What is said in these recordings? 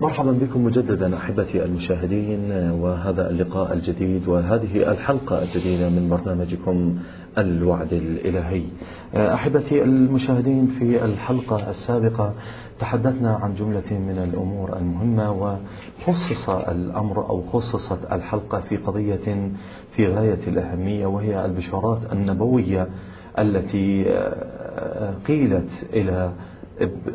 مرحبا بكم مجددا أحبتي المشاهدين وهذا اللقاء الجديد وهذه الحلقة الجديدة من برنامجكم الوعد الإلهي. أحبتي المشاهدين في الحلقة السابقة تحدثنا عن جملة من الأمور المهمة وخصص الأمر أو خصصت الحلقة في قضية في غاية الأهمية وهي البشارات النبوية التي قيلت إلى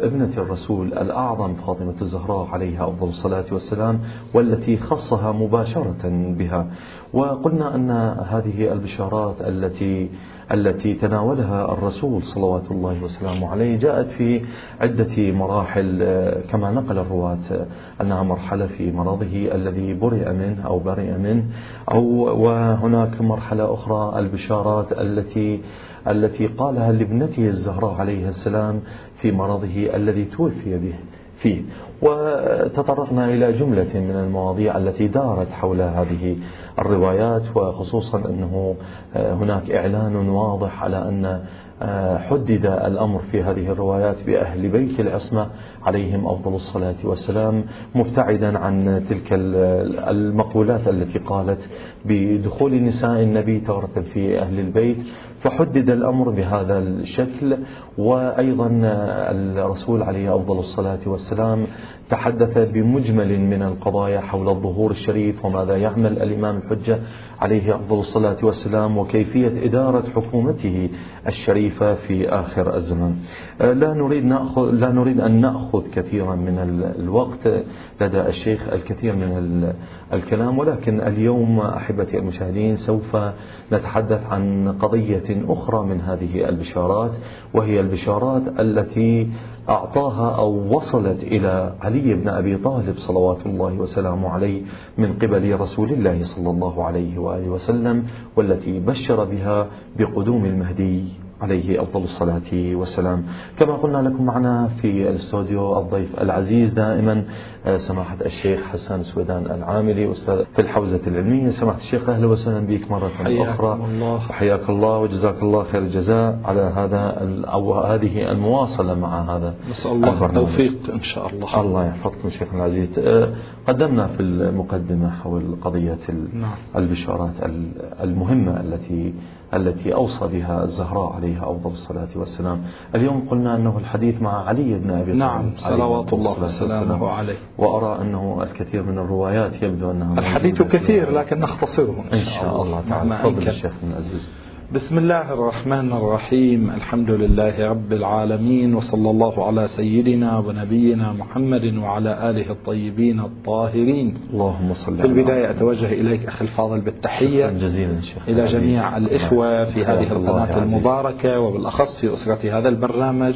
ابنة الرسول الأعظم فاطمة الزهراء عليها أفضل الصلاة والسلام والتي خصها مباشرة بها. وقلنا أن هذه البشارات التي التي تناولها الرسول صلوات الله وسلامه عليه جاءت في عدة مراحل كما نقل الرواة أنها مرحلة في مرضه الذي برئ منه أو برئ منه أو وهناك مرحلة أخرى البشارات التي التي قالها لابنته الزهراء عليه السلام في مرضه الذي توفي به فيه. وتطرقنا إلى جملة من المواضيع التي دارت حول هذه الروايات وخصوصا أنه هناك إعلان واضح على أن حدد الأمر في هذه الروايات بأهل بيت العصمة عليهم أفضل الصلاة والسلام مبتعدا عن تلك المقولات التي قالت بدخول نساء النبي تارة في أهل البيت. فحدد الأمر بهذا الشكل وأيضا الرسول عليه أفضل الصلاة والسلام تحدث بمجمل من القضايا حول الظهور الشريف وماذا يعمل الإمام الحجة عليه أفضل الصلاة والسلام وكيفية إدارة حكومته الشريفة في آخر الزمان لا نريد, نأخذ لا نريد أن نأخذ كثيرا من الوقت. لدى الشيخ الكثير من الكلام ولكن اليوم أحبتي المشاهدين سوف نتحدث عن قضية أخرى من هذه البشارات وهي البشارات التي أعطاها أو وصلت إلى علي بن أبي طالب صلوات الله وسلامه عليه من قبل رسول الله صلى الله عليه وآله وسلم والتي بشر بها بقدوم المهدي. عليه أفضل الصلاة والسلام. كما قلنا لكم معنا في الاستوديو الضيف العزيز دائما سماحة الشيخ حسن سويدان العاملي أستاذ في الحوزة العلمية. سماحة الشيخ أهلا وسهلا بك مرة أخرى. الله. حياك الله وجزاك الله خير الجزاء على هذا أو هذه المواصلة مع هذا نسأل الله التوفيق إن شاء الله. الله يحفظكم شيخنا العزيز. قدمنا في المقدمة حول قضية نعم. البشارات المهمة التي التي أوصى بها الزهراء عليها أفضل الصلاة والسلام. اليوم قلنا أنه الحديث مع علي بن أبي طالب نعم صلوات الله وسلامه عليه. وأرى أنه الكثير من الروايات يبدو أنها الحديث كثير لكن نختصره إن شاء الله تعالى. تفضل الشيخ العزيز بسم الله الرحمن الرحيم. الحمد لله رب العالمين وصلى الله على سيدنا ونبينا محمد وعلى آله الطيبين الطاهرين. اللهم صل في البداية أتوجه إليك أخي الفاضل بالتحية جزيلا شيخ. إلى جميع الإخوة في هذه القناة المباركة وبالأخص في أسرة هذا البرنامج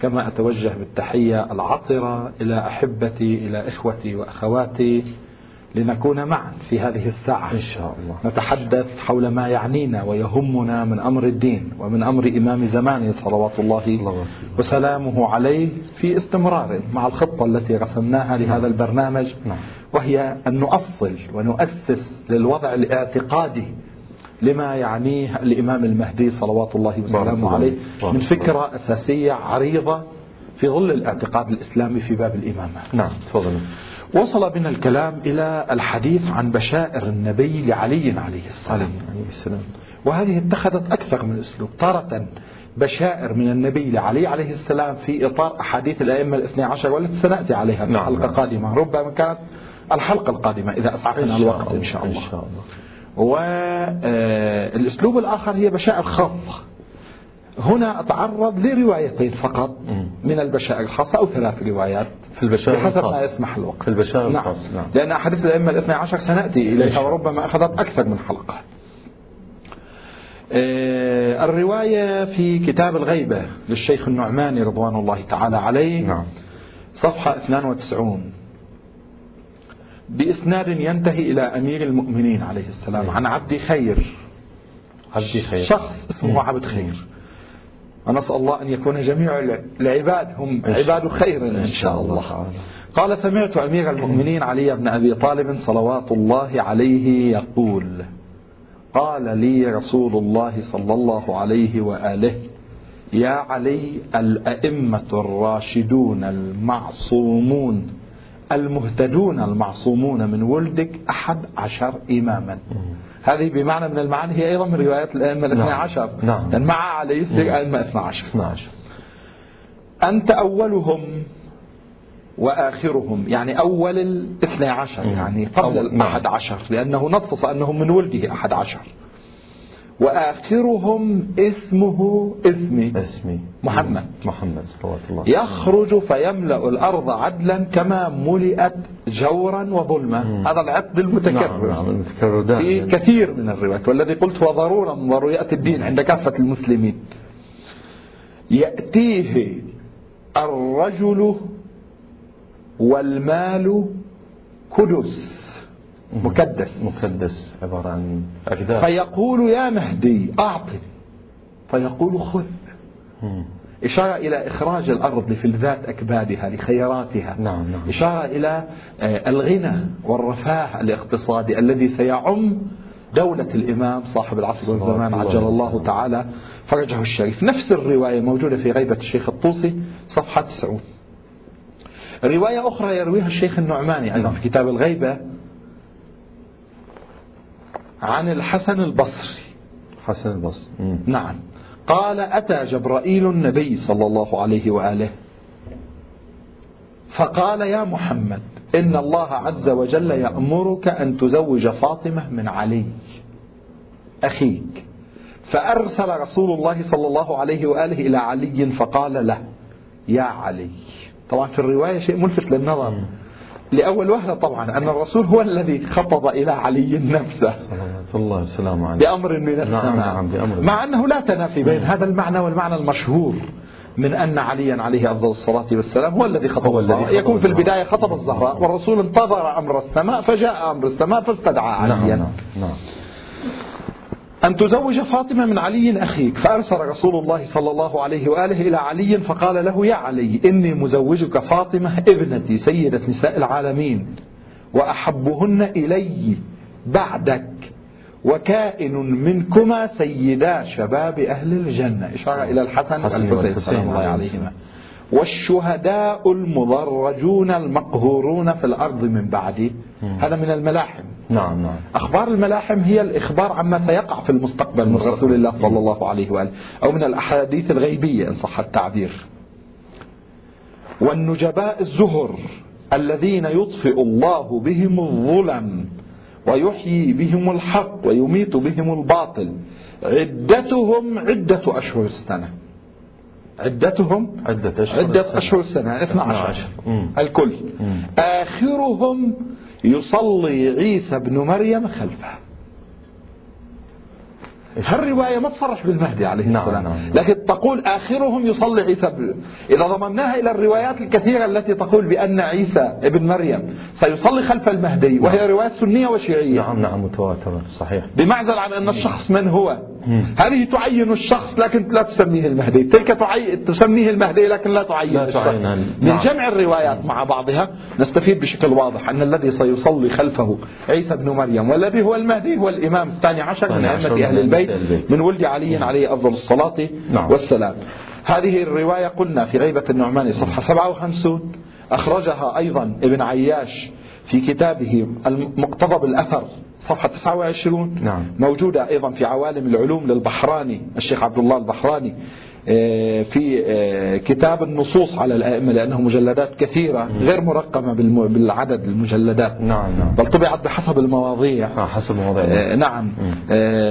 كما أتوجه بالتحية العطرة إلى أحبتي إلى إخوتي وأخواتي لنكون معا في هذه الساعة إن شاء الله نتحدث حول ما يعنينا ويهمنا من أمر الدين ومن أمر إمام زمانه صلوات الله. وسلامه عليه في استمرار مع الخطة التي رسمناها لهذا البرنامج نعم. وهي أن نؤصل ونؤسس للوضع الاعتقادي لما يعنيه الإمام المهدي صلوات الله وسلامه. عليه من فكرة أساسية عريضة في ظل الاعتقاد الإسلامي في باب الإمامة نعم تفضل. وصل بنا الكلام إلى الحديث عن بشائر النبي لعلي عليه السلام. عليه السلام. وهذه اتخذت أكثر من أسلوب. تارة بشائر من النبي لعلي عليه السلام في إطار أحاديث الأئمة الاثني عشر والتي سنأتي عليها في نعم، حلقة نعم. قادمة ربما كانت الحلقة القادمة إذا أسعفنا الوقت إن شاء إن الله. شاء الله والأسلوب الآخر هي بشائر خاصة. هنا أتعرض لروايتين فقط مم. من البشائر الخاصة أو ثلاث روايات. في البشائر بحسب ما. يسمح الوقت. في البشائر نعم. الخاص نعم. لأن أحاديث الأئمة الاثنى عشر سنأتي إليها. وربما أخذت أكثر من حلقة. آه، الرواية في كتاب الغيبة للشيخ النعماني رضوان الله تعالى عليه نعم. صفحة 92 بإسناد ينتهي إلى أمير المؤمنين عليه السلام عن عبد خير. عبدي خير. شخص اسمه عبد خير. ونسأل الله أن يكون جميع العباد هم عباد خير إن شاء الله. قال سمعت أمير المؤمنين علي بن أبي طالب صلوات الله عليه يقول قال لي رسول الله صلى الله عليه وآله يا علي الأئمة الراشدون المعصومون المهتدون المعصومون من ولدك أحد عشر إماما. هذه بمعنى من المعاني هي أيضا من روايات الأئمة الاثنى نعم. عشر نعم. لأن مع علي يصير أئمة اثنى عشر. عشر أنت أولهم وآخرهم يعني أول الاثنى عشر يعني قبل الأحد نعم. عشر لأنه نصص أنه من ولده أحد عشر وآخرهم اسمه اسمي. اسمي. محمد. محمد صلوات الله. يخرج فيملأ الأرض عدلا كما ملئت جورا وظلما. هذا العقد المتكرر. نعم, نعم المتكرر في كثير من الروايات. والذي قلت هو ضرورة من ضروريات الدين عند كافة المسلمين. يأتيه الرجل والمال كدس. مكدس. مكدس عبارة عن أجداد. فيقول يا مهدي أعطني. فيقول خذ. إشارة إلى إخراج الأرض لفلذات أكبادها لخيراتها. نعم نعم. إشارة إلى آه، الغنى والرفاه الاقتصادي الذي سيعم دولة الإمام صاحب العصر والزمان عجل الله تعالى فرجه الشريف. نفس الرواية موجودة في غيبة الشيخ الطوسي صفحة 90 رواية أخرى يرويها الشيخ النعماني أيضا في كتاب الغيبة عن الحسن البصري. حسن البصري. نعم. قال أتى جبرائيل النبي صلى الله عليه وآله. فقال يا محمد إن الله عز وجل يأمرك أن تزوج فاطمة من علي أخيك. فأرسل رسول الله صلى الله عليه وآله إلى علي فقال له يا علي. طبعا في الرواية شيء ملفت للنظر. لأول وهلة طبعا أن الرسول هو الذي خطب إلى علي نفسه. الله وسلم عليه. بأمر من السماء نعم نعم بأمر. مع أنه لا تنافي بين نعم. هذا المعنى والمعنى المشهور من أن عليا عليه أفضل الصلاة والسلام هو الذي خطب الذي يكون في البداية خطب الزهراء والرسول انتظر أمر السماء فجاء أمر السماء فاستدعى نعم، عليا نعم نعم. أن تزوج فاطمة من علي أخيك فأرسل رسول الله صلى الله عليه وآله إلى علي فقال له يا علي إني مزوجك فاطمة ابنتي سيدة نساء العالمين وأحبهن إلي بعدك وكائن منكما سيدا شباب أهل الجنة. إشارة إلى الحسن والحسين سلام الله عليهما والشهداء المضرجون المقهورون في الأرض من بعدي هذا من الملاحم. نعم نعم. أخبار الملاحم هي الإخبار عما سيقع في المستقبل من رسول الله صلى الله عليه وآله أو من الأحاديث الغيبية إن صح التعبير. والنجباء الزهر الذين يطفئ الله بهم الظلم ويحيي بهم الحق ويميت بهم الباطل. عدتهم عدة أشهر السنة. عدتهم عدة أشهر عدة أشهر السنة 12 الكل. مم. آخرهم يصلي عيسى بن مريم خلفه. هالرواية ما تصرح بالمهدي عليه نعم، السلام؟ نعم نعم. لكن تقول آخرهم يصلي عيسى ب... إذا ضممناها إلى الروايات الكثيرة التي تقول بأن عيسى ابن مريم سيصلي خلف المهدي نعم. وهي روايات سنية وشيعية. نعم نعم متواترة صحيح. بمعزل عن أن الشخص من هو؟ هذه تعين الشخص لكن لا تسميه المهدي. تلك تعي... تسميه المهدي لكن لا تعين لا تعين. نعم. من جمع الروايات مع بعضها نستفيد بشكل واضح أن الذي سيصلي خلفه عيسى بن مريم والذي هو المهدي هو الإمام الثاني عشر من أئمة أهل البيت من ولد علي عليه أفضل الصلاة نعم. والسلام. هذه الرواية قلنا في غيبة النعماني صفحة 57 أخرجها أيضا ابن عياش في كتابه المقتضى بالأثر صفحة 29 نعم. موجودة أيضا في عوالم العلوم للبحراني الشيخ عبد الله البحراني آه، في آه، كتاب النصوص على الأئمة لأنه مجلدات كثيرة غير مرقمة بالعدد المجلدات. نعم نعم. بل طبعت بحسب المواضيع. آه حسب المواضيع. آه نعم.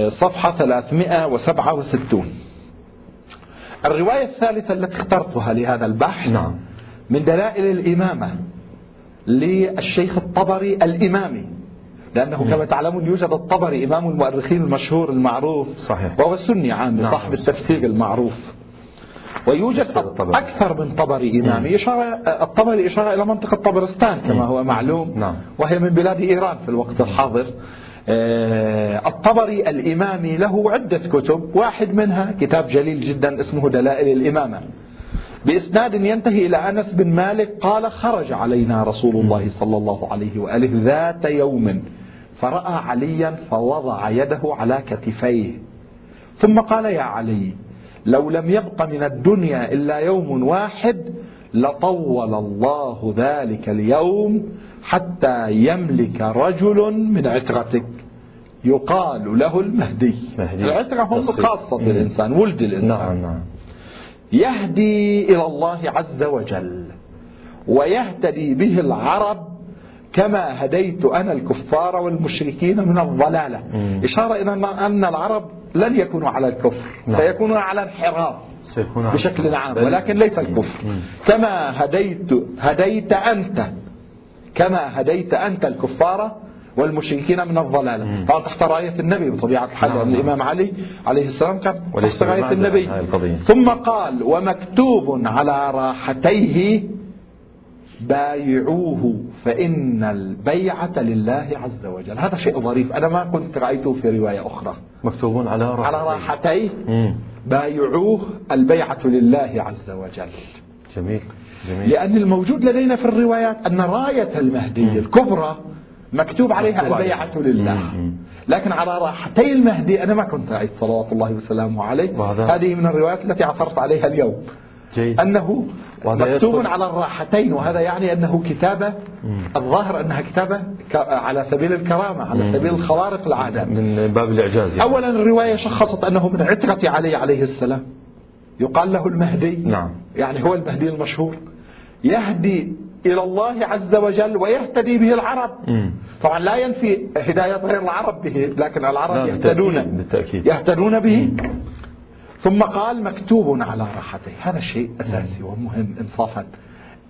صفحة 367 الرواية الثالثة التي اخترتها لهذا البحث نعم. من دلائل الإمامة. للشيخ الطبري الإمامي. لأنه كما تعلمون يوجد الطبري إمام المؤرخين المشهور المعروف صحيح. وهو سني عام نعم. صاحب التفسير المعروف. ويوجد أكثر من طبري إمامي. إشارة الطبري إشارة إلى منطقة طبرستان كما هو معلوم نعم. وهي من بلاد إيران في الوقت الحاضر. آه، الطبري الإمامي له عدة كتب. واحد منها كتاب جليل جدا اسمه دلائل الإمامة. بإسناد ينتهي إلى أنس بن مالك قال خرج علينا رسول الله صلى الله عليه وآله ذات يوم فرأى عليا فوضع يده على كتفيه. ثم قال يا علي لو لم يبق من الدنيا إلا يوم واحد لطول الله ذلك اليوم حتى يملك رجل من عترتك. يقال له المهدي. مهدي. العترة هم خاصة الإنسان ولد الإنسان. نعم نعم. يهدي إلى الله عز وجل ويهتدي به العرب كما هديت أنا الكفار والمشركين من الضلالة مم. إشارة إلى أن العرب لن يكونوا على الكفر نعم. سيكونون على انحراف بشكل عام ولكن ليس الكفر مم. كما هديت هديت أنت كما هديت أنت الكفار والمشركين من الضلالة. طبعا تحت راية النبي بطبيعة الحال نعم، لأن نعم. الإمام علي عليه السلام كان تحت راية النبي. ثم قال ومكتوب على راحتيه بايعوه فإن البيعة لله عز وجل. هذا شيء ظريف. أنا ما كنت رأيته في رواية أخرى. مكتوب على راحتين على راحتيه. بايعوه البيعة لله عز وجل. جميل جميل. لأن الموجود لدينا في الروايات أن راية المهدي الكبرى مكتوب عليها مكتوب البيعة. لله. لكن على رأحتي المهدي أنا ما كنت رأيت صلوات الله وسلامه عليه وهذا- هذه من الروايات التي عثرت عليها اليوم جيد أنه مكتوب على الرأحتين وهذا يعني أنه كتابة مم. الظاهر أنها كتابة على سبيل الكرامة على مم. سبيل الخوارق العادة من باب الإعجاز يعني. أولا الرواية شخصت أنه من عترة علي عليه السلام يقال له المهدي نعم. يعني هو المهدي المشهور يهدي إلى الله عز وجل ويهتدي به العرب. مم. طبعا لا ينفي هداية غير العرب به لكن العرب لا، يهتدون. بالتأكيد-. يهتدون به. ثم قال مكتوب على راحته هذا شيء أساسي ومهم إنصافا.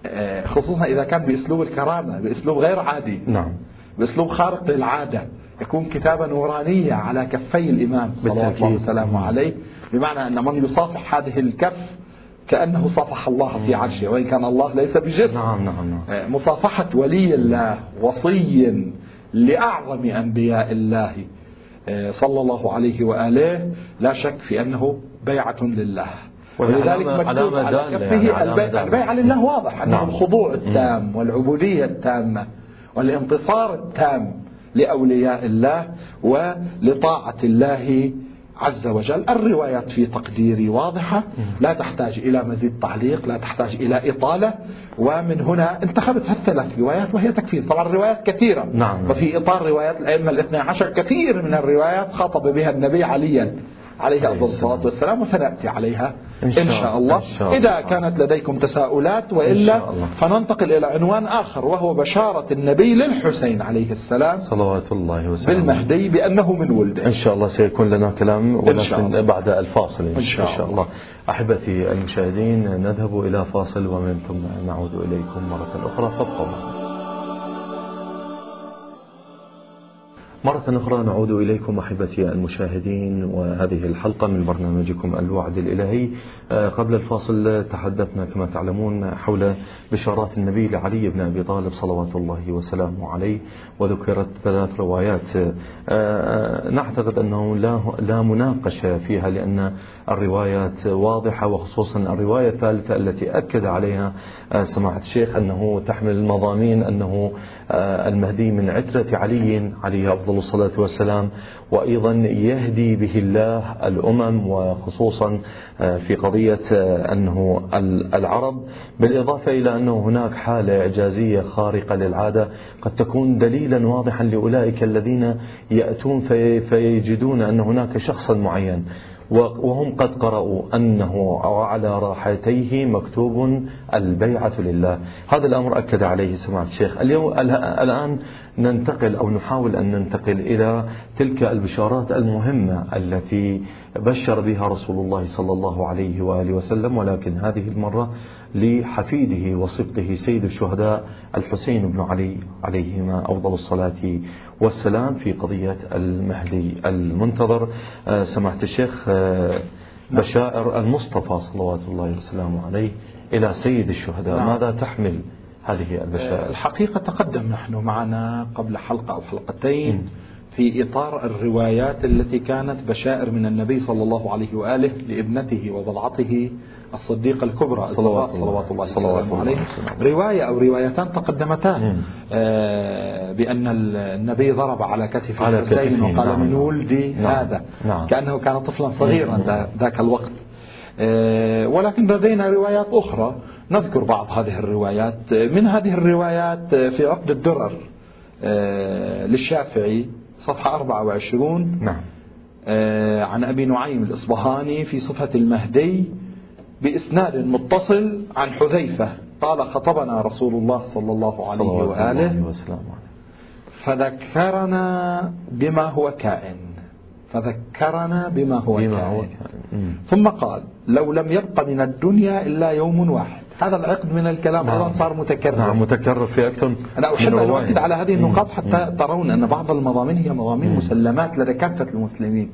آه، خصوصا إذا كان بأسلوب الكرامة بأسلوب غير عادي. نعم. بأسلوب خارق للعادة. يكون كتابة نورانية على كفي الإمام صلوات الله عليه. بمعنى أن من يصافح هذه الكف كأنه صافح الله في عرشه وإن كان الله ليس بجسم. نعم نعم نعم. مصافحة ولي الله وصي لأعظم أنبياء الله آه، صلى الله عليه وآله لا شك في أنه بيعة لله. ولذلك مكتوب على كفه يعني، البيع. البيعة لله واضح أنه نعم. الخضوع التام والعبودية التامة والانتصار التام لأولياء الله ولطاعة الله عز وجل. الروايات في تقديري واضحة. لا تحتاج إلى مزيد تعليق لا تحتاج إلى إطالة. ومن هنا انتخبت الثلاث روايات وهي تكفي طبعا الروايات كثيرة. نعم. وفي إطار روايات الأئمة الاثنى عشر كثير من الروايات خاطب بها النبي عليا. عليه أفضل الصلاة والسلام وسنأتي عليها إن إن شاء إن شاء الله. إذا كانت لديكم تساؤلات إن وإلا. فننتقل إلى عنوان آخر وهو بشارة النبي للحسين عليه السلام صلوات الله وسلامه. بالمهدي بأنه من ولده. إن شاء الله سيكون لنا كلام إن شاء ولكن. بعد الفاصل إن شاء شاء الله. أحبتي المشاهدين نذهب إلى فاصل ومن ثم نعود إليكم مرة أخرى. فابقوا معنا. مرة أخرى نعود إليكم أحبتي المشاهدين وهذه الحلقة من برنامجكم الوعد الإلهي. آه، قبل الفاصل تحدثنا كما تعلمون حول بشارات النبي لعلي بن أبي طالب صلوات الله وسلامه عليه وذكرت ثلاث روايات. آه، آه، نعتقد أنه لا, مناقشة فيها لأن الروايات واضحة وخصوصا الرواية الثالثة التي أكد عليها سماحة الشيخ أنه تحمل المضامين أنه المهدي من عترة علي عليه أفضل الصلاة والسلام وأيضا يهدي به الله الأمم وخصوصا آه، في قضية آه، أنه ال- العرب بالإضافة إلى أنه هناك حالة إعجازية خارقة للعادة قد تكون دليلا واضحا لأولئك الذين يأتون في فيجدون أن هناك شخصا معين. وهم قد قرأوا أنه على راحتيه مكتوب البيعة لله. هذا الأمر أكد عليه سماحة الشيخ. اليوم الآن ننتقل أو نحاول أن ننتقل إلى تلك البشارات المهمة التي بشر بها رسول الله صلى الله عليه وآله وسلم ولكن هذه المرة لحفيده وصبته سيد الشهداء الحسين بن علي عليهما أفضل الصلاة والسلام في قضية المهدي المنتظر. آه، سماحة الشيخ آه، بشائر المصطفى صلوات الله وسلامه عليه إلى سيد الشهداء. نعم. ماذا تحمل هذه البشائر؟ الحقيقة تقدم نحن معنا قبل حلقة أو حلقتين. مم. في إطار الروايات التي كانت بشائر من النبي صلى الله عليه وآله لابنته وضلعته الصديقة الكبرى صلوات صلوات, الله. صلوات الله عليه وسلامه. رواية أو روايتان تقدمتان. آه، بأن النبي ضرب على كتف على كتفه، وقال نعم. من ولدي نعم. هذا نعم. كأنه كان طفلا صغيرا. ذا- ذاك الوقت آه، ولكن لدينا روايات أخرى نذكر بعض هذه الروايات من هذه الروايات في عقد الدرر للشافعي صفحة 24 نعم. عن أبي نعيم الإصبهاني في صفة المهدي بإسناد متصل عن حذيفة. قال خطبنا رسول الله صلى الله عليه وآله وسلم. فذكرنا بما هو كائن. فذكرنا بما هو بما كائن, هو كائن. ثم قال لو لم يبق من الدنيا إلا يوم واحد. هذا العقد من الكلام نعم. أيضا صار متكرر. نعم متكرر في أكثر أنا أحب أن أؤكد على هذه النقاط حتى ترون أن بعض المضامين هي مضامين مسلمات لدى كافة المسلمين.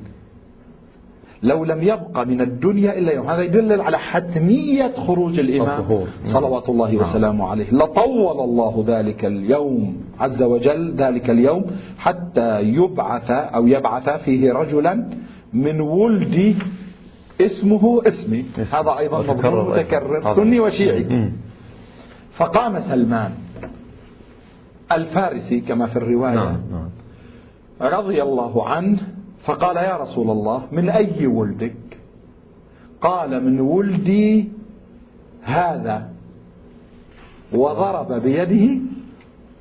لو لم يبق من الدنيا إلا يوم هذا يدل على حتمية خروج الإمام. صلوات الله نعم. وسلامه عليه. لطول الله ذلك اليوم عز وجل ذلك اليوم حتى يبعث أو يبعث فيه رجلا من ولد اسمه اسمي. هذا أيضا مضمون متكرر. سني وشيعي. فقام سلمان الفارسي كما في الرواية. نعم. نعم. رضي الله عنه فقال يا رسول الله من أي ولدك؟ قال من ولدي هذا. وضرب بيده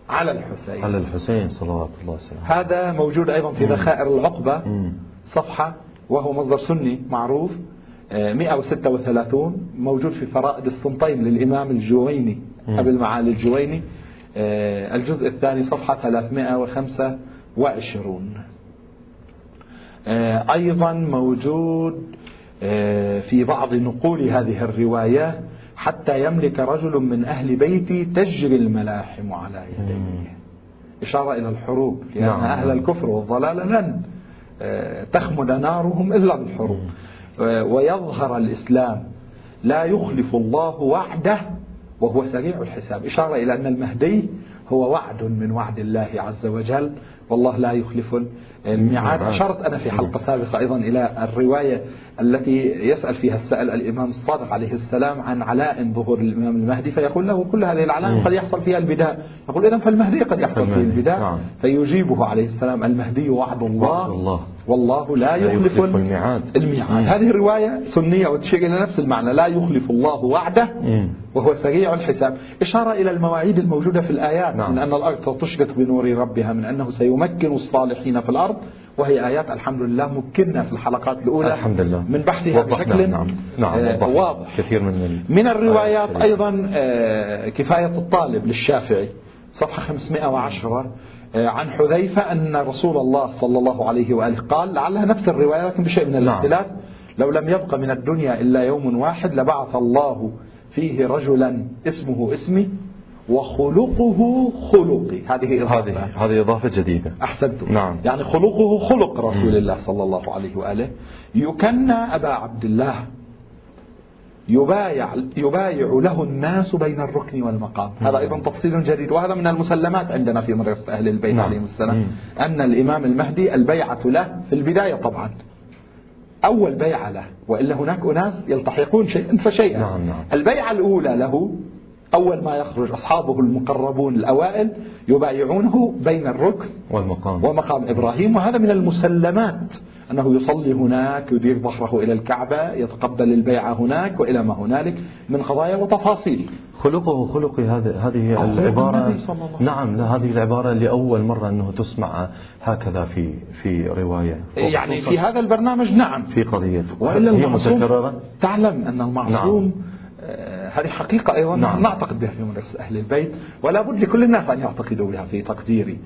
على الحسين. على الحسين صلوات الله وسلامه هذا موجود أيضا في ذخائر العقبة. صفحة وهو مصدر سني معروف 136 آه، موجود في فرائد السنطين للإمام الجويني أبي المعالي الجويني آه، الجزء الثاني صفحة 325 آه، أيضا موجود في بعض نقول هذه الرواية حتى يملك رجل من أهل بيتي تجري الملاحم على يديه. إشارة إلى الحروب لأن نعم. أهل الكفر والضلال لن تخمد نارهم إلا بالحروب ويظهر الإسلام لا يخلف الله وعده وهو سريع الحساب. إشارة إلى أن المهدي هو وعد من وعد الله عز وجل. والله لا يخلف الميعاد. أشرت أنا في حلقة سابقة أيضا إلى الرواية التي يسأل فيها السائل الإمام الصادق عليه السلام عن علائم ظهور الإمام المهدي فيقول له كل هذه العلائم قد يحصل فيها البداء. يقول إذا فالمهدي قد يحصل فيه البداء. نعم. فيجيبه عليه السلام المهدي وعد الله. والله لا يخلف الميعاد. الميعاد. هذه الرواية سنية وتشير إلى نفس المعنى. لا يخلف الله وعده وهو سريع الحساب. إشارة إلى المواعيد الموجودة في الآيات نعم. من أن الأرض تشرق بنور ربها من أنه سيمكن الصالحين في الأرض. وهي آيات الحمد لله مكنا في الحلقات الأولى. الحمد لله. من بحثها بشكل نعم. نعم. آه واضح. كثير من من الروايات أيضا آه كفاية الطالب للشافعي. صفحة 510 آه عن حذيفة أن رسول الله صلى الله عليه وآله قال لعلها نفس الرواية لكن بشيء من نعم. الاختلاف. نعم. لو لم يبق من الدنيا إلا يوم واحد لبعث الله فيه رجلا اسمه اسمي وخلقه خلقي. هذه إضافة. هذه هذه إضافة جديدة. أحسنتم. نعم. يعني خلقه خلق رسول الله صلى الله عليه وآله. يكنى أبا عبد الله يبايع يبايع له الناس بين الركن والمقام. هذا أيضا تفصيل جديد وهذا من المسلمات عندنا في مدرسة أهل البيت نعم. عليهم السلام. أن الإمام المهدي البيعة له في البداية طبعا. أول بيعة له وإلا هناك أناس يلتحقون شيئا فشيئا. نعم نعم. البيعة الأولى له أول ما يخرج أصحابه المقربون الأوائل يبايعونه بين الركن والمقام. ومقام إبراهيم وهذا من المسلمات أنه يصلي هناك يدير ظهره إلى الكعبة يتقبل البيعة هناك وإلى ما هنالك من قضايا وتفاصيل. خلقه خلقي هذه هذه العبارة. نعم لا هذه العبارة لأول مرة أنه تسمع هكذا في في رواية. يعني في هذا البرنامج نعم. في قضية. وإلا هي متكررة؟ تعلم أن المعصوم نعم. هذه حقيقة أيضا نعم. نعتقد بها في مدرسة أهل البيت ولا بد لكل الناس أن يعتقدوا بها في تقديري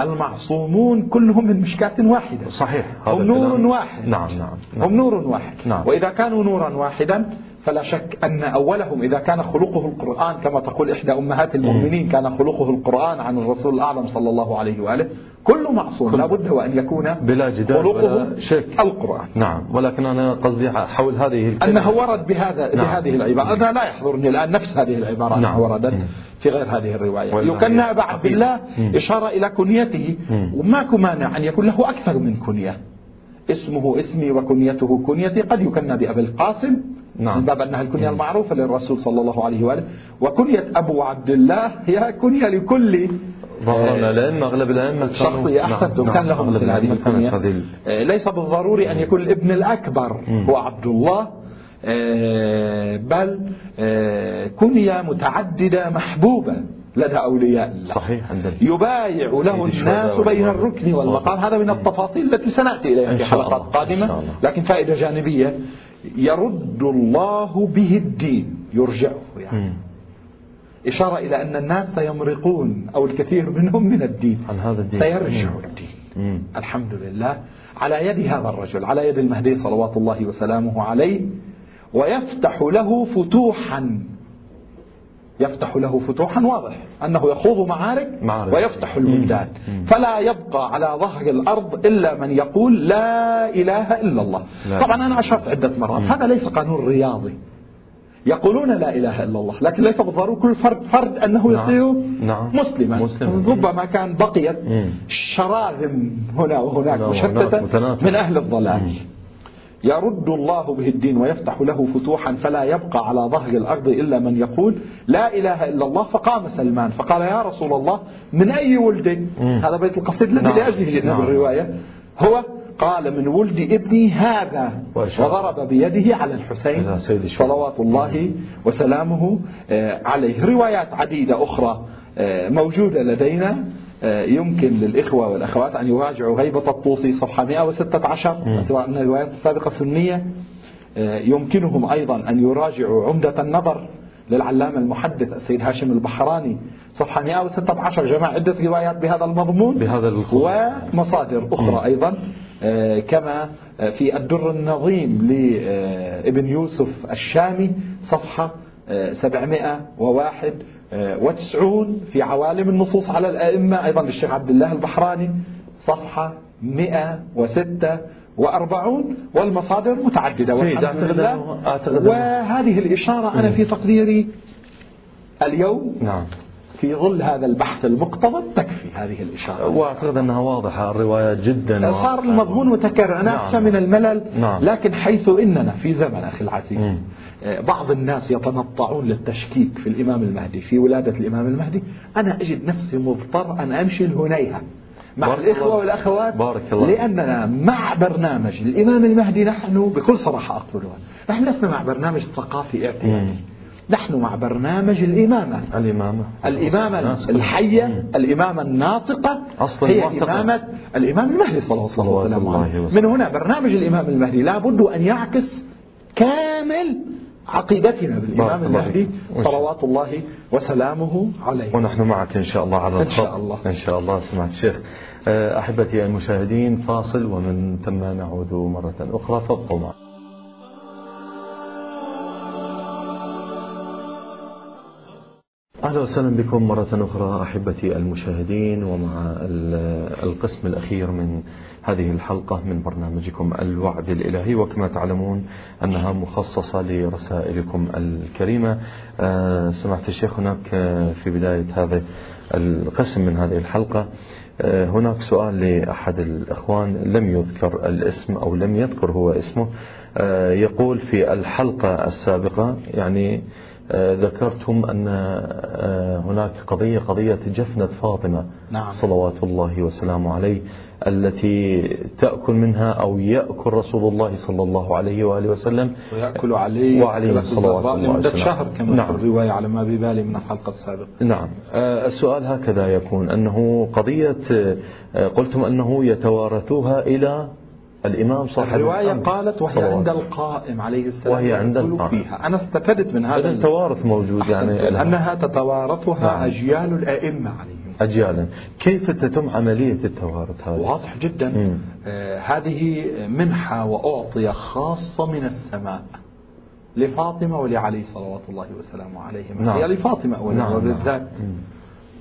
المعصومون كلهم من مشكاة واحدة صحيح هم نور واحد نعم نعم, نعم. هم نور واحد نعم. وإذا كانوا نورا واحدا فلا شك أن أولهم إذا كان خلقه القرآن كما تقول إحدى أمهات المؤمنين كان خلقه القرآن عن الرسول الأعظم صلى الله عليه وآله كل معصوم لا بد وأن يكون بلا جدال خلقه شك. القرآن. نعم ولكن أنا قصدي حول هذه الكلمة. أنه ورد بهذا نعم. بهذه العبارة. أنا لا يحضرني الآن نفس هذه العبارة نعم. وردت في غير هذه الرواية. يكنى أبا عبد الله إشارة إلى كنيته. وماكو مانع أن يكون له أكثر من كنية. اسمه اسمي وكنيته كنيتي. قد يكنى بأبي القاسم. نعم. من باب أنها الكنية المعروفة للرسول صلى الله عليه وآله. وكنية أبو عبد الله هي كنية لكل ظهرنا الأئمة أغلب الأئمة شخصية أحسنتم. نعم. كان لهم مثل هذه الكنية. آه، ليس بالضروري أن يكون الابن الأكبر هو عبد الله. آه، بل آه، كنية متعددة محبوبة لدى أولياء الله. صحيح عندنا. يبايع له الناس بين الركن والمقام. هذا من التفاصيل التي سنأتي إليها في حلقات قادمة. لكن فائدة جانبية. يرد الله به الدين. يرجعه يعني. إشارة إلى أن الناس سيمرقون أو الكثير منهم من الدين. عن هذا الدين. سيرجع الدين. مم. الحمد لله. على يد هذا الرجل على يد المهدي صلوات الله وسلامه عليه ويفتح له فتوحا. يفتح له فتوحا واضح أنه يخوض معارك, معارك. ويفتح البلدان. فلا يبقى على ظهر الأرض إلا من يقول لا إله إلا الله. لا. طبعا أنا أشرت عدة مرات. هذا ليس قانون رياضي. يقولون لا إله إلا الله لكن ليس بالضرورة كل فرد فرد أنه نعم. يصير نعم. مسلما. مسلم. ربما كان بقيت شراذم هنا وهناك مشتتة من أهل الضلال. يرد الله به الدين ويفتح له فتوحا فلا يبقى على ظهر الأرض إلا من يقول لا إله إلا الله فقام سلمان. فقال يا رسول الله من أي ولد؟ هذا بيت القصيد الذي نعم. لأجله جئنا نعم. بالرواية. هو قال من ولد ابني هذا. وضرب بيده على الحسين صلوات الله وسلامه آه، عليه. روايات عديدة أخرى آه، موجودة لدينا. يمكن للإخوة والأخوات أن يراجعوا غيبة الطوسي صفحة 116 باعتبار أن الروايات السابقة سنية. يمكنهم أيضا أن يراجعوا عمدة النظر للعلامة المحدث السيد هاشم البحراني صفحة 116 جمع عدة روايات بهذا المضمون بهذا ومصادر أخرى أيضا. آه، كما آه، في الدر النظيم لابن يوسف الشامي صفحة 791 آه، في عوالم النصوص على الأئمة. أيضا للشيخ عبد الله البحراني صفحة 146 والمصادر متعددة والحمد لله. وهذه الإشارة أنا في تقديري اليوم. نعم. في ظل هذا البحث المقتضب تكفي هذه الإشارة وأعتقد أنها واضحة الرواية جدا صار المضمون متكرر أنا نعم. من الملل نعم. لكن حيث إننا في زمن أخي العزيز مم. آه، بعض الناس يتنطعون للتشكيك في الإمام المهدي في ولادة الإمام المهدي أنا أجد نفسي مضطر أن أمشي الهنيهة مع الإخوة والأخوات بارك الله. لأننا مع برنامج الإمام المهدي نحن بكل صراحة أقولها نحن لسنا مع برنامج ثقافي اعتيادي نحن مع برنامج الإمامة. الإمامة. الإمامة الحية الإمامة الناطقة أصلا هي إمامة الإمام المهدي صلى الله عليه وسلم. من هنا برنامج الإمام المهدي لابد أن يعكس كامل عقيدتنا بالإمام المهدي صلوات الله وسلامه عليه. ونحن معك إن شاء الله على الخط إن شاء الله. إن شاء الله. سمعت الشيخ أه، أحبتي المشاهدين فاصل ومن ثم نعود مرة أخرى. فابقوا معنا. أهلا وسهلا بكم مرة أخرى أحبتي المشاهدين ومع القسم الأخير من هذه الحلقة من برنامجكم الوعد الإلهي. وكما تعلمون أنها مخصصة لرسائلكم الكريمة. آه، سمعت الشيخ هناك آه، في بداية هذا القسم من هذه الحلقة آه، هناك سؤال لأحد الإخوان لم يذكر الاسم أو لم يذكر هو اسمه. يقول في الحلقة السابقة يعني ذكرتم أن آه، هناك قضية قضية جفنة فاطمة. نعم. صلوات الله وسلامه عليه التي تأكل منها أو يأكل رسول الله صلى الله عليه وآله وسلم. ويأكل عليه وعليه صلوات الله لمدة شهر كما نعم. في الرواية على ما ببالي من الحلقة السابقة. نعم. آه، السؤال هكذا يكون أنه قضية قلتم أنه يتوارثوها إلى الإمام صاحب الرواية قالت وهي صلوات. عند القائم عليه السلام. وهي عند القائم. فيها. أنا استفدت من هذا التوارث موجود يعني أنها تتوارثها نعم. أجيال الأئمة عليهم أجيالا. كيف تتم عملية التوارث هذه؟ واضح جدا. آه هذه منحة وأعطية خاصة من السماء لفاطمة ولعلي صلوات الله وسلامه عليهم. نعم. هي لفاطمة أولا نعم. وبالذات. نعم.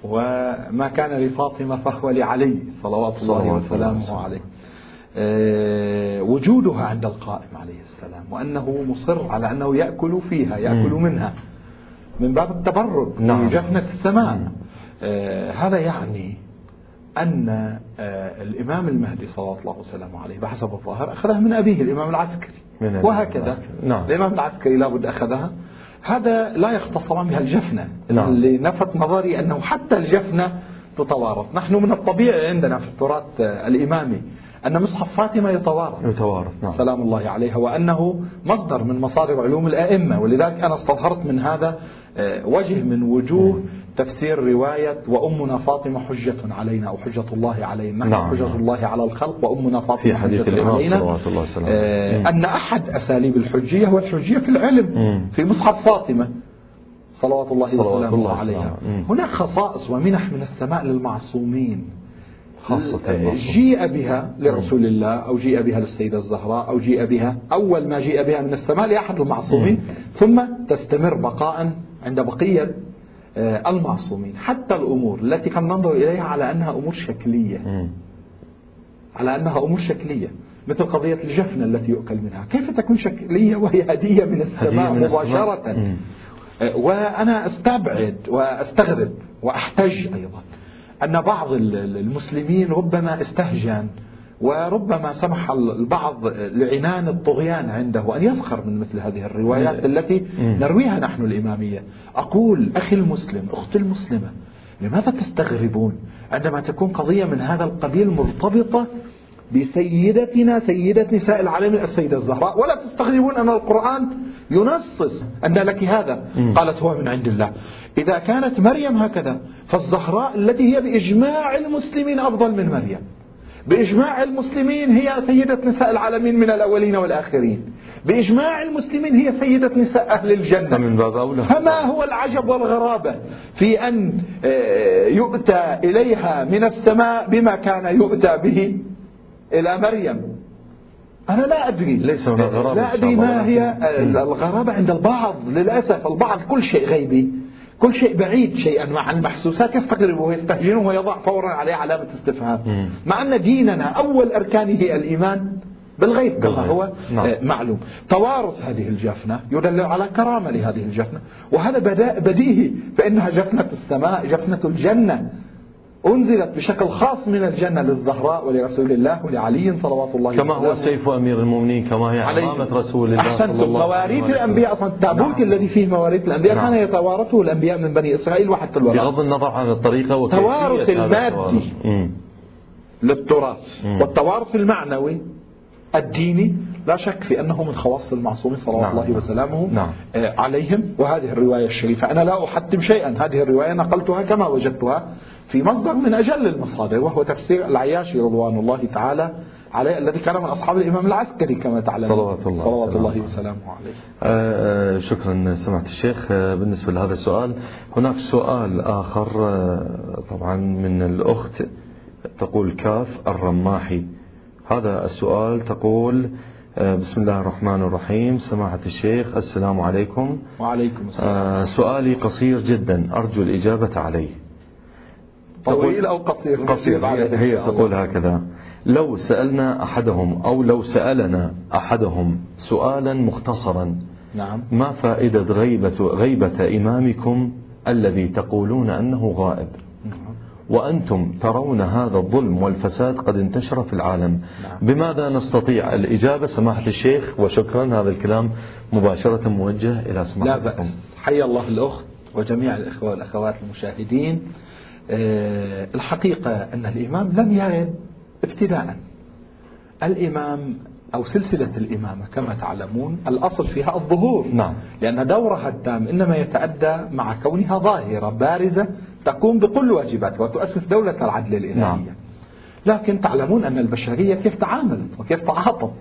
وما كان لفاطمة فهو لعلي صلوات الله وسلامه. عليه. وجودها عند القائم عليه السلام وأنه مصر على أنه يأكل فيها يأكل منها من باب التبرك نعم. جفنة السماء. آه هذا يعني أن آه الإمام المهدي صلى الله وسلم عليه بحسب الظاهر أخذها من أبيه الإمام العسكري. من وهكذا. العسكري. نعم. الإمام العسكري لابد أخذها. هذا لا يختص بها الجفنة. نعم. اللي نفت نظري أنه حتى الجفنة تتوارث. نحن من الطبيعي عندنا في التراث الإمامي. أن مصحف فاطمة يتوارث. يتوارث نعم. سلام الله عليها وأنه مصدر من مصادر علوم الأئمة. ولذلك أنا استظهرت من هذا آه، وجه من وجوه تفسير رواية وأمنا فاطمة حجة علينا أو حجة الله علينا. نعم. حجة الله على الخلق وأمنا فاطمة في حديث حجة الإمام علينا. صلوات الله وسلامه آه أن أحد أساليب الحجية هو الحجية في العلم مم. في مصحف فاطمة. صلوات الله وسلامه عليها. هناك خصائص ومنح من السماء للمعصومين. خاصة جيء بها لرسول الله أو جيء بها للسيدة الزهراء أو جيء بها أول ما جيء بها من السماء لأحد المعصومين. ثم تستمر بقاء عند بقية آه، المعصومين. حتى الأمور التي كان ننظر إليها على أنها أمور شكلية. على أنها أمور شكلية. مثل قضية الجفنة التي يؤكل منها. كيف تكون شكلية وهي هدية من السماء مباشرة؟ السماء. آه، وأنا أستبعد وأستغرب وأحتج أيضا. أن بعض المسلمين ربما استهجن وربما سمح البعض لعنان الطغيان عنده أن يفخر من مثل هذه الروايات التي نرويها نحن الإمامية. أقول أخي المسلم أختي المسلمة لماذا تستغربون عندما تكون قضية من هذا القبيل مرتبطة بسيدتنا سيدة نساء العالمين السيدة الزهراء. ولا تستغربون أن القرآن ينصص أن لك هذا. قالت هو من عند الله. إذا كانت مريم هكذا فالزهراء التي هي بإجماع المسلمين أفضل من مريم. بإجماع المسلمين هي سيدة نساء العالمين من الأولين والآخرين. بإجماع المسلمين هي سيدة نساء أهل الجنة. من باب أولى. فما هو العجب والغرابة في أن آه، يؤتى إليها من السماء بما كان يؤتى به؟ إلى مريم. أنا لا أدري. ليس هناك غرابة لا أدري ما هي الغرابة عند البعض. للأسف البعض كل شيء غيبي. كل شيء بعيد شيئا مع المحسوسات يستغرب ويستهجنه ويضع فورا عليه علامة استفهام. مع أن ديننا أول أركانه الإيمان بالغيب كما هو نعم. آه، معلوم. توارث هذه الجفنة يدل على كرامة لهذه الجفنة. وهذا بديهي فإنها جفنة السماء جفنة الجنة. أنزلت بشكل خاص من الجنة للزهراء ولرسول الله ولعلي صلوات الله كما هو سيف أمير المؤمنين كما هي علامة رسول الله أحسنتم. مواريث الأنبياء أصلا التابوت نعم. الذي فيه مواريث الأنبياء نعم. كان يتوارثه الأنبياء من بني إسرائيل وحتى الوراء. بغض النظر عن الطريقة وكيفية توارث المادي للتراث. والتوارث المعنوي الديني لا شك في أنه من خواص المعصومين صلوات نعم. الله وسلامه نعم. آه، عليهم وهذه الرواية الشريفة. أنا لا أحتم شيئا. هذه الرواية نقلتها كما وجدتها في مصدر من أجل المصادر وهو تفسير العياشي رضوان الله تعالى عليه الذي كان من أصحاب الإمام العسكري كما تعلم. صلوات الله, صلوات الله وسلامه عليه. آه, آه، شكرا سمعت الشيخ. آه بالنسبة لهذا السؤال هناك سؤال آخر آه طبعا من الأخت تقول كاف الرماحي. هذا السؤال تقول آه، بسم الله الرحمن الرحيم. سماحة الشيخ السلام عليكم. وعليكم السلام. آه، سؤالي قصير جدا أرجو الإجابة عليه. طويل أو قصير؟ قصير هي, هي تقول هكذا. لو سألنا أحدهم أو لو سألنا أحدهم سؤالا مختصرا نعم. ما فائدة غيبة, غيبة إمامكم الذي تقولون أنه غائب؟ وأنتم ترون هذا الظلم والفساد قد انتشر في العالم. نعم. بماذا نستطيع الإجابة؟ سماحة الشيخ وشكرا هذا الكلام مباشرة موجه إلى سماحتكم لا بأس. حي الله الأخت وجميع الإخوة والأخوات المشاهدين. أه الحقيقة أن الإمام لم يرد ابتداء الإمام أو سلسلة الإمامة كما تعلمون الأصل فيها الظهور. نعم. لأن دورها التام إنما يتأدى مع كونها ظاهرة بارزة تقوم بكل واجباتها وتؤسس دولة العدل الإلهية. نعم. لكن تعلمون أن البشرية كيف تعاملت وكيف تعاطت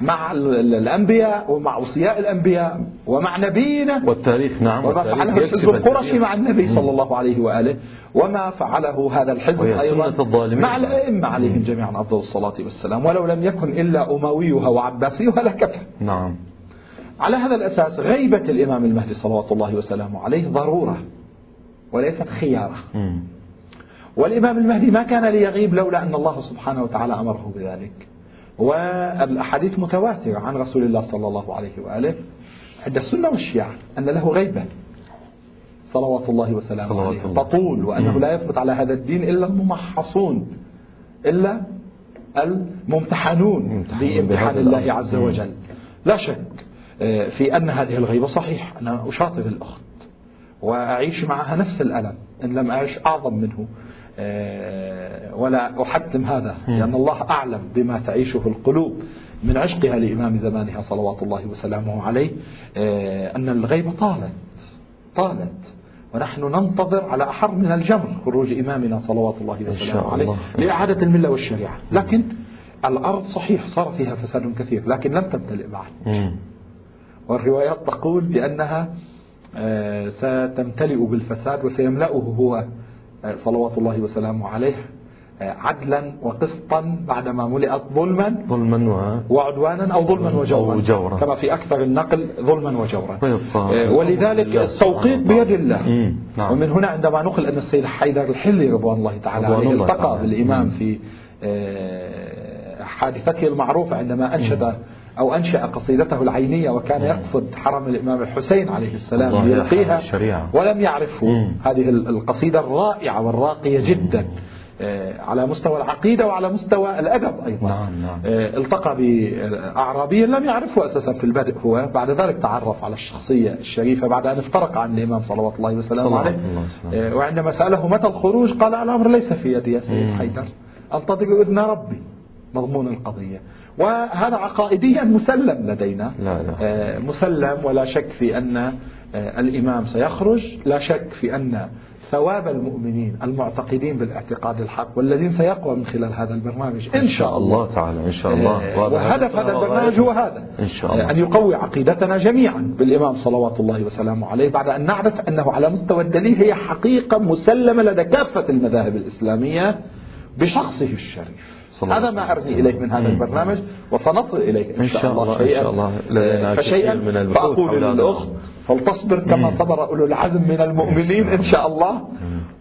مع الأنبياء ومع أوصياء الأنبياء ومع نبينا. والتاريخ نعم وما فعله الحزب القرشي مع النبي صلى الله عليه وآله وما فعله هذا الحزب أيضا مع الأئمة عليهم جميعا أفضل الصلاة والسلام. ولو لم يكن إلا أمويها وعباسيها لكفى. نعم. على هذا الأساس غيبة الإمام المهدي صلوات الله وسلامه عليه ضرورة. وليست خيارة. والإمام المهدي ما كان ليغيب لولا أن الله سبحانه وتعالى أمره بذلك. والأحاديث متواترة عن رسول الله صلى الله عليه وآله. عند السنة والشيعة أن له غيبة. صلوات الله وسلامه عليه. تطول وأنه لا يثبت على هذا الدين إلا الممحصون إلا الممتحنون بامتحان الله عز وجل. لا شك آه، في أن هذه الغيبة صحيح أنا أشاطر الأخت. وأعيش معها نفس الألم إن لم أعيش أعظم منه. آه، ولا أحتم هذا لأن الله أعلم بما تعيشه القلوب من عشقها لإمام زمانها صلوات الله وسلامه عليه. آه، أن الغيبة طالت طالت. ونحن ننتظر على أحر من الجمر خروج إمامنا صلوات الله وسلامه عليه لإعادة الملة والشريعة. لكن الأرض صحيح صار فيها فساد كثير لكن لم تمتلئ بعد. والروايات تقول بأنها ستمتلئ بالفساد وسيملأه هو آه، صلوات الله وسلامه عليه آه، عدلا وقسطا بعدما ملئت ظلما ظلما و... وعدوانا أو ظلما وجورا, وجورا كما في أكثر النقل ظلما وجورا. ولذلك التوقيت بيد الله. نعم. ومن هنا عندما نقل أن السيد حيدر الحلي رضوان الله تعالى عليه التقى بالإمام في حادثته المعروفة عندما أنشد أو أنشأ قصيدته العينية وكان يقصد حرم الإمام الحسين عليه السلام يلقيها ولم يعرفه هذه القصيدة الرائعة والراقية جدا آه، على مستوى العقيدة وعلى مستوى الأدب أيضا. نعم نعم. آه، التقى بأعرابي لم يعرفه أساسا في البدء هو بعد ذلك تعرف على الشخصية الشريفة بعد أن افترق عن الإمام صلوات الله وسلامه عليه. آه، وعندما سأله متى الخروج قال الأمر ليس في يدي يا سيد حيدر أنتظر إذن ربي مضمون القضية. وهذا عقائديا مسلم لدينا. لا لا. آه، مسلم ولا شك في أن آه، الإمام سيخرج لا شك في أن ثواب المؤمنين المعتقدين بالاعتقاد الحق والذين سيقوى من خلال هذا البرنامج إن شاء الله. تعالى إن شاء الله. آه، وهدف هذا البرنامج هو هذا إن شاء الله. أن يقوي عقيدتنا جميعا بالإمام صلوات الله وسلامه عليه بعد أن نعرف أنه على مستوى الدليل هي حقيقة مسلمة لدى كافة المذاهب الإسلامية. بشخصه الشريف. هذا ما أرمي إليك من هذا البرنامج وسنصل إليك إن شاء الله إن شاء الله. فشيئا من فأقول للأخت فلتصبر كما صبر أولو العزم من المؤمنين إن شاء الله.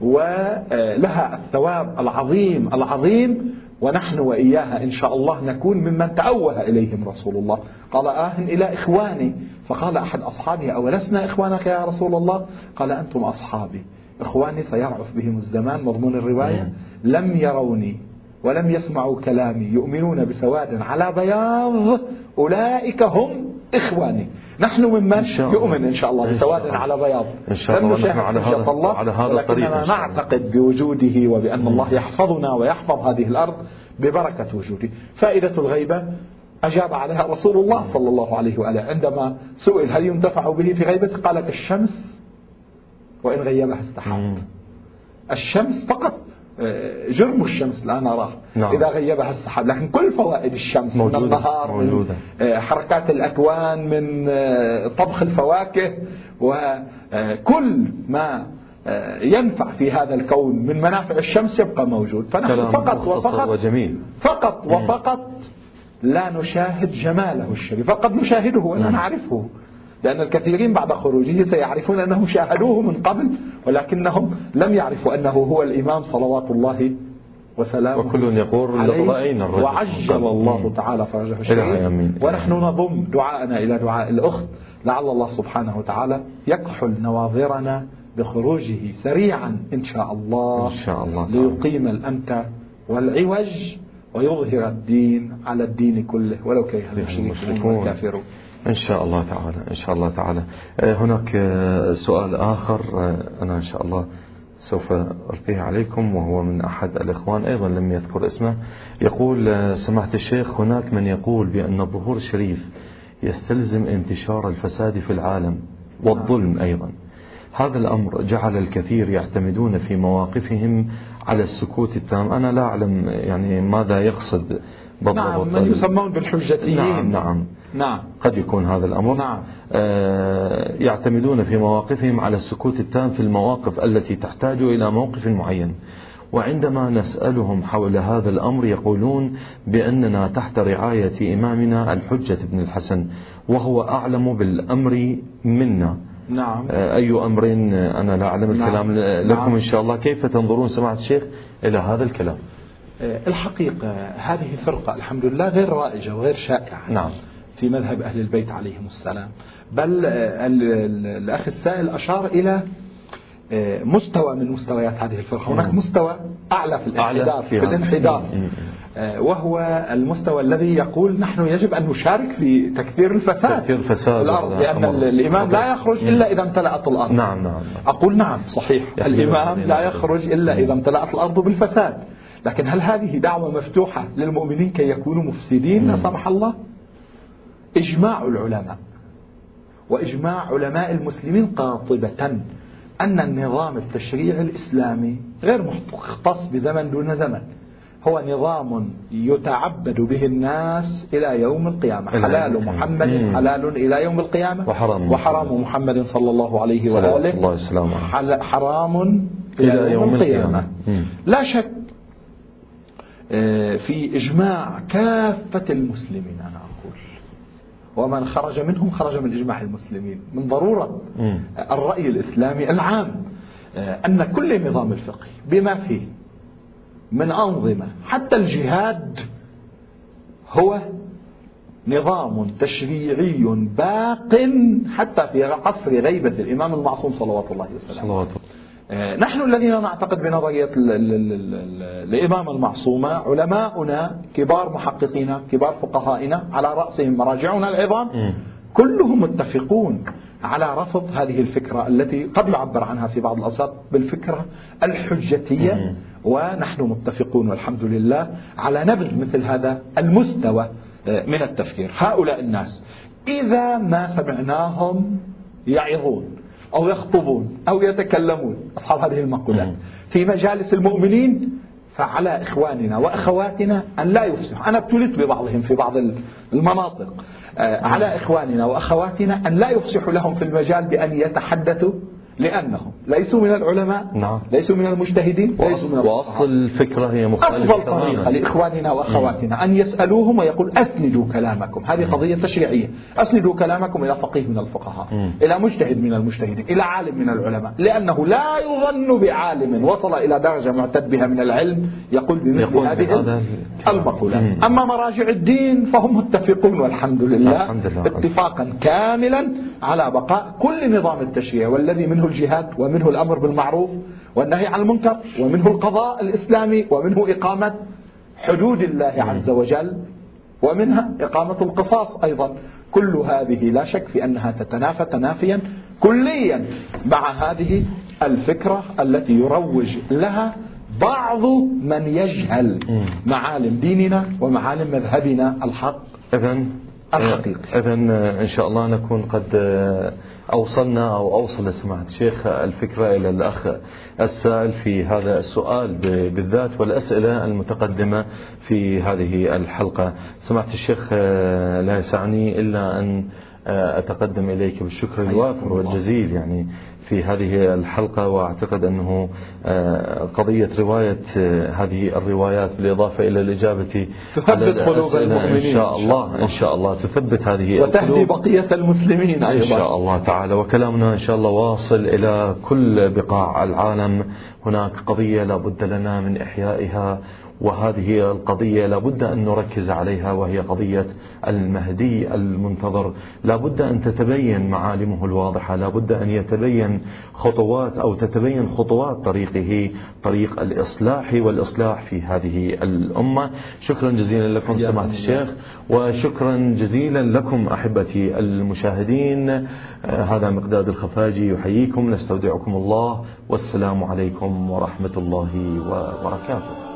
ولها الثواب العظيم العظيم ونحن وإياها إن شاء الله نكون ممن تأوه إليهم رسول الله. قال آه إلى إخواني. فقال أحد أصحابه أولسنا إخوانك يا رسول الله؟ قال أنتم أصحابي. إخواني سيرعف بهم الزمان مضمون الرواية. لم يروني ولم يسمعوا كلامي يؤمنون بسواد على بياض أولئك هم إخواني. نحن ممن يؤمن إن شاء الله بسواد على بياض. إن شاء الله نحن على هذا الله على هذا الطريق نعتقد بوجوده وبأن الله يحفظنا ويحفظ هذه الأرض ببركة وجوده. فائدة الغيبة أجاب عليها رسول الله صلى الله عليه وآله عندما سئل هل ينتفع به في غيبته قال كالشمس وإن غيبها استحاب الشمس فقط. جرم الشمس لا نراه نعم. إذا غيبها السحاب لكن كل فوائد الشمس موجودة. من النهار موجودة. من آه، حركات الأكوان من آه، طبخ الفواكه وكل ما آه، ينفع في هذا الكون من منافع الشمس يبقى موجود فنحن فقط وفقط وجميل. فقط وفقط لا نشاهد جماله الشريف فقد نشاهده ولا نعرفه لأن الكثيرين بعد خروجه سيعرفون أنهم شاهدوه من قبل ولكنهم لم يعرفوا أنه هو الإمام صلوات الله وسلامه وكل يقول رأينا الرجل. وعجل الله تعالى فرجه الشريف. ونحن نضم دعاءنا إلى دعاء الأخت. لعل الله سبحانه وتعالى يكحل نواظرنا بخروجه سريعا إن شاء الله, إن شاء الله ليقيم الأمت والعوج ويظهر الدين على الدين كله. ولو كره المشركون. والكافرون. إن شاء الله تعالى إن شاء الله تعالى. آه، هناك آه، سؤال آخر. آه، أنا إن شاء الله سوف ألقيه عليكم وهو من أحد الإخوان أيضا لم يذكر اسمه. يقول سمعت الشيخ هناك من يقول بأن الظهور الشريف يستلزم انتشار الفساد في العالم والظلم أيضا. هذا الأمر جعل الكثير يعتمدون في مواقفهم على السكوت التام. أنا لا أعلم يعني ماذا يقصد بالضبط. نعم من يسمون بالحجتيين. نعم نعم. نعم. قد يكون هذا الأمر. نعم. آه يعتمدون في مواقفهم على السكوت التام في المواقف التي تحتاج إلى موقف معين. وعندما نسألهم حول هذا الأمر يقولون بأننا تحت رعاية إمامنا الحجة بن الحسن وهو أعلم بالأمر منا. نعم. آه، أي أمر أنا لا أعلم نعم. الكلام لكم نعم. إن شاء الله. كيف تنظرون سماعة الشيخ إلى هذا الكلام؟ آه، الحقيقة هذه الفرقة الحمد لله غير رائجة وغير شائعة نعم. في مذهب أهل البيت عليهم السلام. بل آه، الأخ السائل أشار إلى مستوى من مستويات هذه الفرقة. هناك مستوى أعلى في الانحدار في الانحدار. وهو المستوى الذي يقول نحن يجب أن نشارك في تكثير الفساد تكثير الفساد الأرض لأن الإمام لا يخرج إلا إذا امتلأت الأرض. نعم نعم أقول نعم صحيح. الإمام لا يخرج إلا إذا امتلأت الأرض بالفساد. لكن هل هذه دعوة مفتوحة للمؤمنين كي يكونوا مفسدين؟ لا سمح الله. إجماع العلماء. وإجماع علماء المسلمين قاطبة أن النظام التشريعي الإسلامي غير مختص بزمن دون زمن. هو نظام يتعبد به الناس إلى يوم القيامة. حلال محمد حلال إلى يوم القيامة. وحرام, وحرام محمد. صلى الله عليه وآله. الله حرام إلى, إلى يوم القيامة. لا شك آه، في إجماع كافة المسلمين أنا أقول. ومن خرج منهم خرج من إجماع المسلمين. من ضرورة الرأي الإسلامي العام آه، أن كل نظام الفقهي بما فيه من أنظمة. حتى الجهاد هو نظام تشريعي باق حتى في عصر غيبة الإمام المعصوم صلوات الله وسلامه. آه، نحن الذين نعتقد بنظرية الإمامة المعصومة علماؤنا كبار محققين كبار فقهائنا على رأسهم مراجعنا العظام. كلهم متفقون على رفض هذه الفكرة التي قد يعبر عنها في بعض الأوساط بالفكرة الحجتية ونحن متفقون والحمد لله على نبذ مثل هذا المستوى آه، من التفكير. هؤلاء الناس إذا ما سمعناهم يعظون أو يخطبون أو يتكلمون أصحاب هذه المقولات في مجالس المؤمنين فعلى إخواننا وأخواتنا أن لا يفسحوا. أنا ابتليت ببعضهم في بعض المناطق. آه، على إخواننا وأخواتنا أن لا يفسحوا لهم في المجال بأن يتحدثوا لأنهم ليسوا من العلماء نعم. ليسوا من المجتهدين ليسوا من وأصل الفكرة هي مختلفة أفضل طريقة لإخواننا وأخواتنا أن يسألوهم ويقول أسندوا كلامكم. هذه قضية تشريعية. أسندوا كلامكم إلى فقيه من الفقهاء مم. إلى مجتهد من المجتهدين إلى عالم من العلماء لأنه لا يظن بعالم وصل إلى درجة معتد بها من العلم يقول بمثل هذه المقولات أما مراجع الدين فهم متفقون والحمد لله, الحمد لله. اتفاقا كاملا على بقاء كل نظام التشريع والذي منه الجهاد ومنه الأمر بالمعروف والنهي عن المنكر ومنه القضاء الإسلامي ومنه إقامة حدود الله عز وجل ومنها إقامة القصاص أيضا. كل هذه لا شك في أنها تتنافى تنافيا كليا مع هذه الفكرة التي يروج لها بعض من يجهل معالم ديننا ومعالم مذهبنا الحق. إذن الحقيقي إذن إن شاء الله نكون قد أوصلنا أو أوصل سماحة الشيخ الفكرة إلى الأخ السائل في هذا السؤال بالذات والأسئلة المتقدمة في هذه الحلقة. سماحة الشيخ لا يسعني إلا أن أتقدم إليك بالشكر الوافر والجزيل يعني في هذه الحلقة وأعتقد أنه آه، قضية رواية آه، هذه الروايات بالإضافة إلى الإجابة تثبت قلوب المؤمنين إن شاء الله إن شاء الله تثبت هذه وتهدي بقية المسلمين أيضا. إن شاء الله تعالى. وكلامنا إن شاء الله واصل إلى كل بقاع العالم. هناك قضية لابد لنا من إحيائها. وهذه القضية لابد أن نركز عليها وهي قضية المهدي المنتظر. لابد أن تتبين معالمه الواضحة لابد أن يتبين خطوات أو تتبين خطوات طريقه طريق الإصلاح والإصلاح في هذه الأمة. شكرا جزيلا لكم سماحة الشيخ وشكرا جزيلا لكم أحبتي المشاهدين. هذا مقداد الخفاجي يحييكم نستودعكم الله والسلام عليكم ورحمة الله وبركاته.